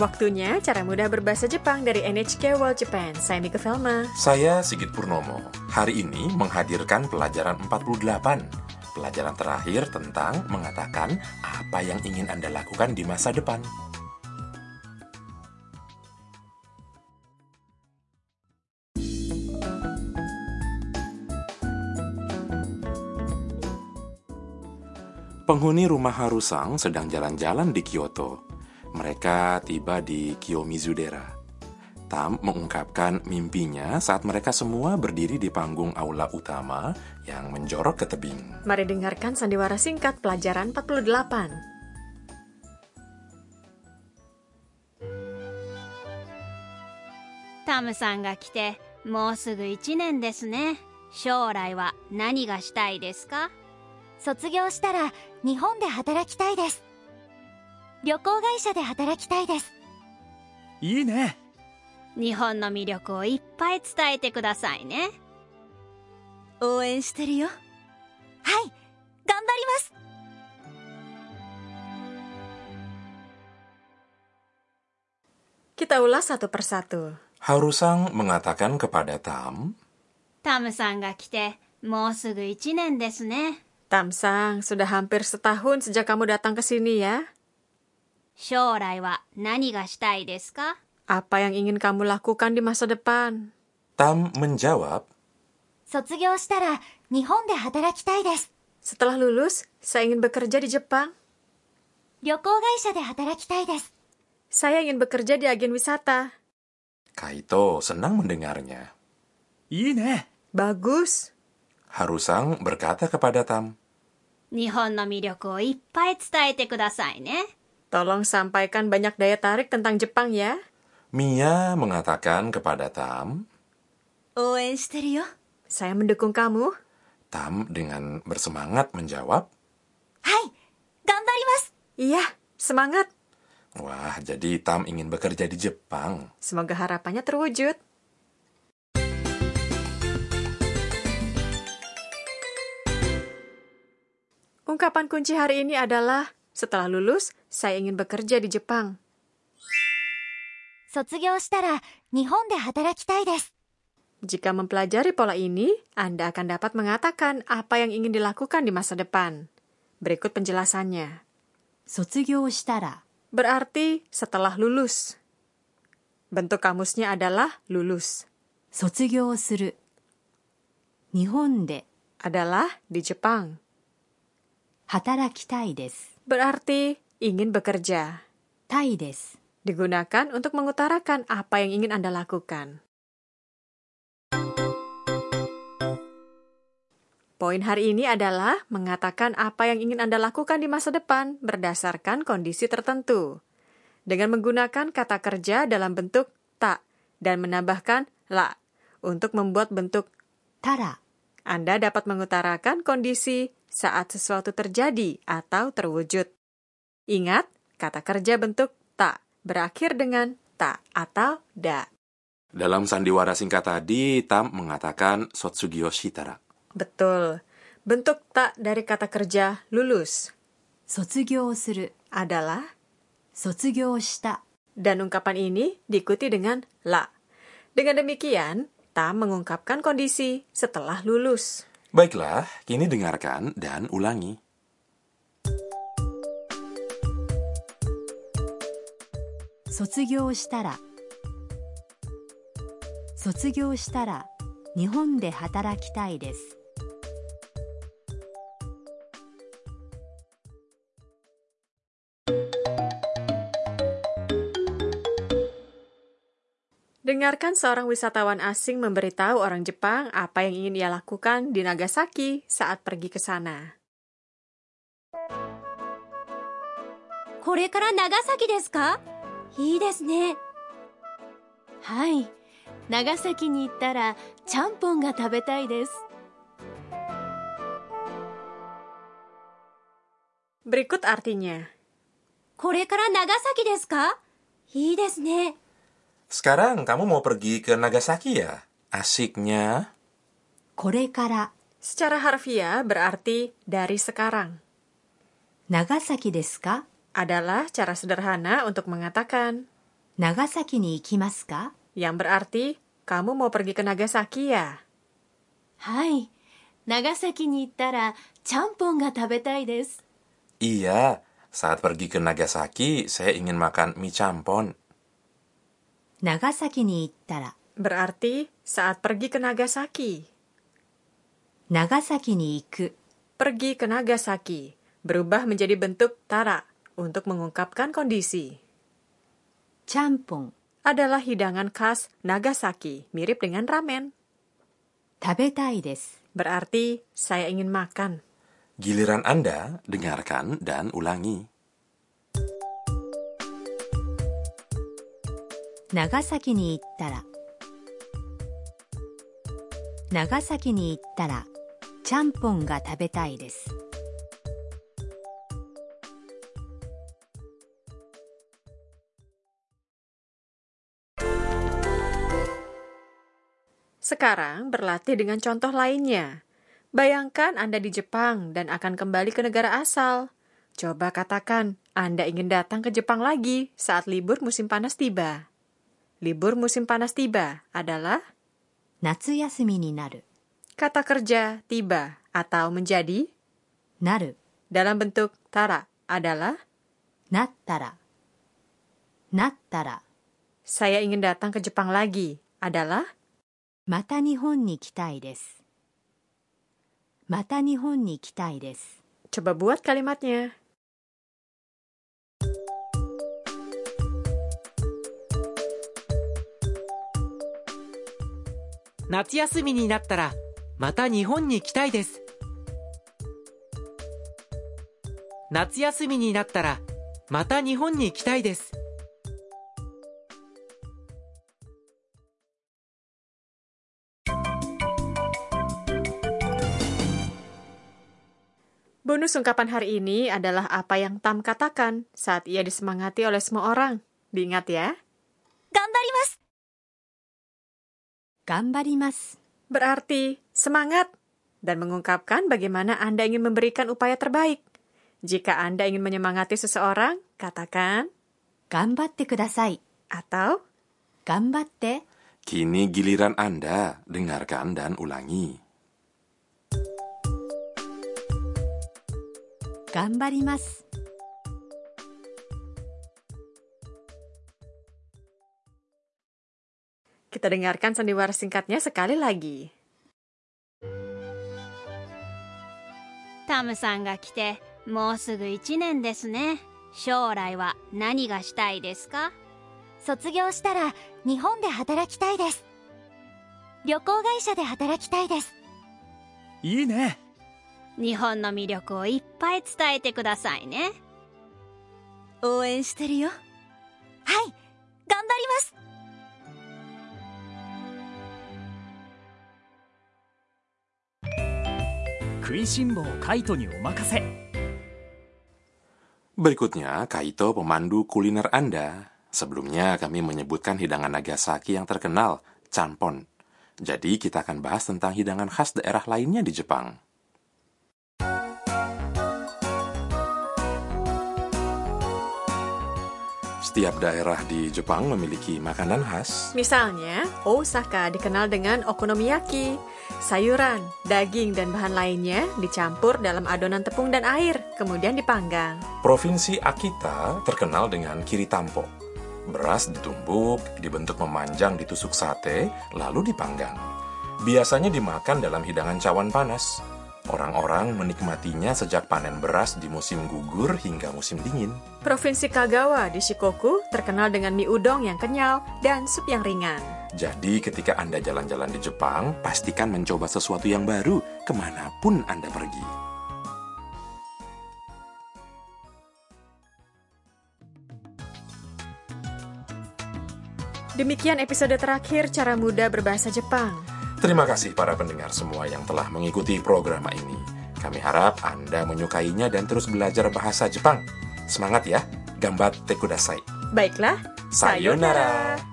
Waktunya cara mudah berbahasa Jepang dari NHK World Japan. Saya Mika Velma. Saya Sigit Purnomo. Hari ini menghadirkan pelajaran 48. Pelajaran terakhir tentang mengatakan apa yang ingin Anda lakukan di masa depan. Penghuni rumah Harusang sedang jalan-jalan di Kyoto. Mereka tiba di Kiyomizudera. Tam mengungkapkan mimpinya saat mereka semua berdiri di panggung aula utama yang menjorok ke tebing. Mari dengarkan sandiwara singkat pelajaran 48. タムさんが来てもうすぐ1年ですね将来は何がしたいですか卒業したら日本で働きたいです 旅行会社で働きたいですいいね日本の魅力をいっぱい伝えてくださいね応援してるよはい頑張ります Kita ulas satu persatu. Harusang mengatakan kepada Tam, タムさんが来てもうすぐ1年ですね Tamsang, sudah hampir setahun sejak kamu datang ke sini ya. 将来は何がしたいですか Apa yang ingin kamu lakukan di masa depan? Tam menjawab, 卒業したら日本で働きたいです Setelah lulus, saya ingin bekerja di Jepang. 旅行会社で働きたいです Saya ingin bekerja di agen wisata. Kaito senang mendengarnya. いいね Bagus. Harusang berkata kepada Tam, 日本の魅力をいっぱい伝えてくださいね Tolong sampaikan banyak daya tarik tentang Jepang ya. Mia mengatakan kepada Tam. Oen stereo. Saya mendukung kamu. Tam dengan bersemangat menjawab. Hai, mas. Iya, semangat. Wah, jadi Tam ingin bekerja di Jepang. Semoga harapannya terwujud. Ungkapan kunci hari ini adalah setelah lulus, saya ingin bekerja di Jepang. 卒業したら日本で働きたいです Jika mempelajari pola ini, Anda akan dapat mengatakan apa yang ingin dilakukan di masa depan. Berikut penjelasannya. 卒業したら Berarti setelah lulus. Bentuk kamusnya adalah lulus. 卒業する日本で Adalah di Jepang. 働きたいです Berarti ingin bekerja. Tai. Digunakan untuk mengutarakan apa yang ingin Anda lakukan. Poin hari ini adalah mengatakan apa yang ingin Anda lakukan di masa depan berdasarkan kondisi tertentu. Dengan menggunakan kata kerja dalam bentuk tak dan menambahkan la untuk membuat bentuk tara. Anda dapat mengutarakan kondisi saat sesuatu terjadi atau terwujud. Ingat, kata kerja bentuk ta berakhir dengan ta atau da. Dalam sandiwara singkat tadi, Tam mengatakan sotsugyo shitara. Betul. Bentuk tak dari kata kerja lulus. Sotsugyo suru adalah sotsugyo shita. Dan ungkapan ini diikuti dengan la. Dengan demikian, Tam mengungkapkan kondisi setelah lulus. Baiklah, kini dengarkan dan ulangi. 卒業したら卒業したら日本で働きたいです Dengarkan seorang wisatawan asing memberitahu orang Jepang apa yang ingin ia lakukan di Nagasaki saat pergi ke sana. これから長崎ですかいいですねはい長崎に行ったらちゃんぽんが食べたいです Berikut artinya. これから長崎ですかいいですね Sekarang kamu mau pergi ke Nagasaki ya? Asiknya. これから Secara harfiah berarti dari sekarang. 長崎ですか adalah cara sederhana untuk mengatakan Nagasaki ni ikimasu ka? Yang berarti, kamu mau pergi ke Nagasaki ya? Hai, Nagasaki ni ittara champon ga tabetai desu. Iya, saat pergi ke Nagasaki, saya ingin makan mie champon. Nagasaki ni ittara. Berarti, saat pergi ke Nagasaki. Nagasaki ni iku. Pergi ke Nagasaki, berubah menjadi bentuk tara untuk mengungkapkan kondisi. Champong adalah hidangan khas Nagasaki, mirip dengan ramen. Tabetai desu. Berarti saya ingin makan. Giliran Anda, dengarkan dan ulangi. Nagasaki ni ittara. Nagasaki ni ittara, champon ga tabetai desu. Sekarang berlatih dengan contoh lainnya. Bayangkan Anda di Jepang dan akan kembali ke negara asal. Coba katakan, Anda ingin datang ke Jepang lagi saat libur musim panas tiba. Libur musim panas tiba adalah Natsu ni naru. Kata kerja tiba atau menjadi naru dalam bentuk tara adalah nattara. Nattara. Saya ingin datang ke Jepang lagi adalah また日本に来たいです。また日本に来たいです。Coba buat kalimatnya. 夏休みになったらまた日本に来たいです。夏休みになったらまた日本に来たいです Bonus ungkapan hari ini adalah apa yang Tam katakan saat ia disemangati oleh semua orang. Diingat ya. Gambarimasu. Gambarimasu. Berarti semangat dan mengungkapkan bagaimana Anda ingin memberikan upaya terbaik. Jika Anda ingin menyemangati seseorang, katakan Gambatte kudasai atau Gambatte. Kini giliran Anda, dengarkan dan ulangi. 頑張ります。Kita dengarkan sandiwara singkatnya sekali lagi. タムさんが来てもうすぐ1年ですね。将来は何がしたいですか？卒業したら日本で働きたいです。旅行会社で働きたいです。いいね日本の魅力をいっぱい伝えてくださいね応援してるよはい頑張ります食いしん坊カイトにお任せ Berikutnya, Kaito pemandu kuliner Anda. Sebelumnya kami menyebutkan hidangan Nagasaki yang terkenal, chanpon. Jadi kita akan bahas tentang hidangan khas daerah lainnya di Jepang. Setiap daerah di Jepang memiliki makanan khas. Misalnya, Osaka dikenal dengan okonomiyaki. Sayuran, daging, dan bahan lainnya dicampur dalam adonan tepung dan air, kemudian dipanggang. Provinsi Akita terkenal dengan kiritampo. Beras ditumbuk, dibentuk memanjang ditusuk sate, lalu dipanggang. Biasanya dimakan dalam hidangan cawan panas. Orang-orang menikmatinya sejak panen beras di musim gugur hingga musim dingin. Provinsi Kagawa di Shikoku terkenal dengan mie udong yang kenyal dan sup yang ringan. Jadi ketika Anda jalan-jalan di Jepang, pastikan mencoba sesuatu yang baru ke mana pun Anda pergi. Demikian episode terakhir cara mudah berbahasa Jepang. Terima kasih para pendengar semua yang telah mengikuti program ini. Kami harap Anda menyukainya dan terus belajar bahasa Jepang. Semangat ya, gambat tekudasai. Baiklah, Sayonara.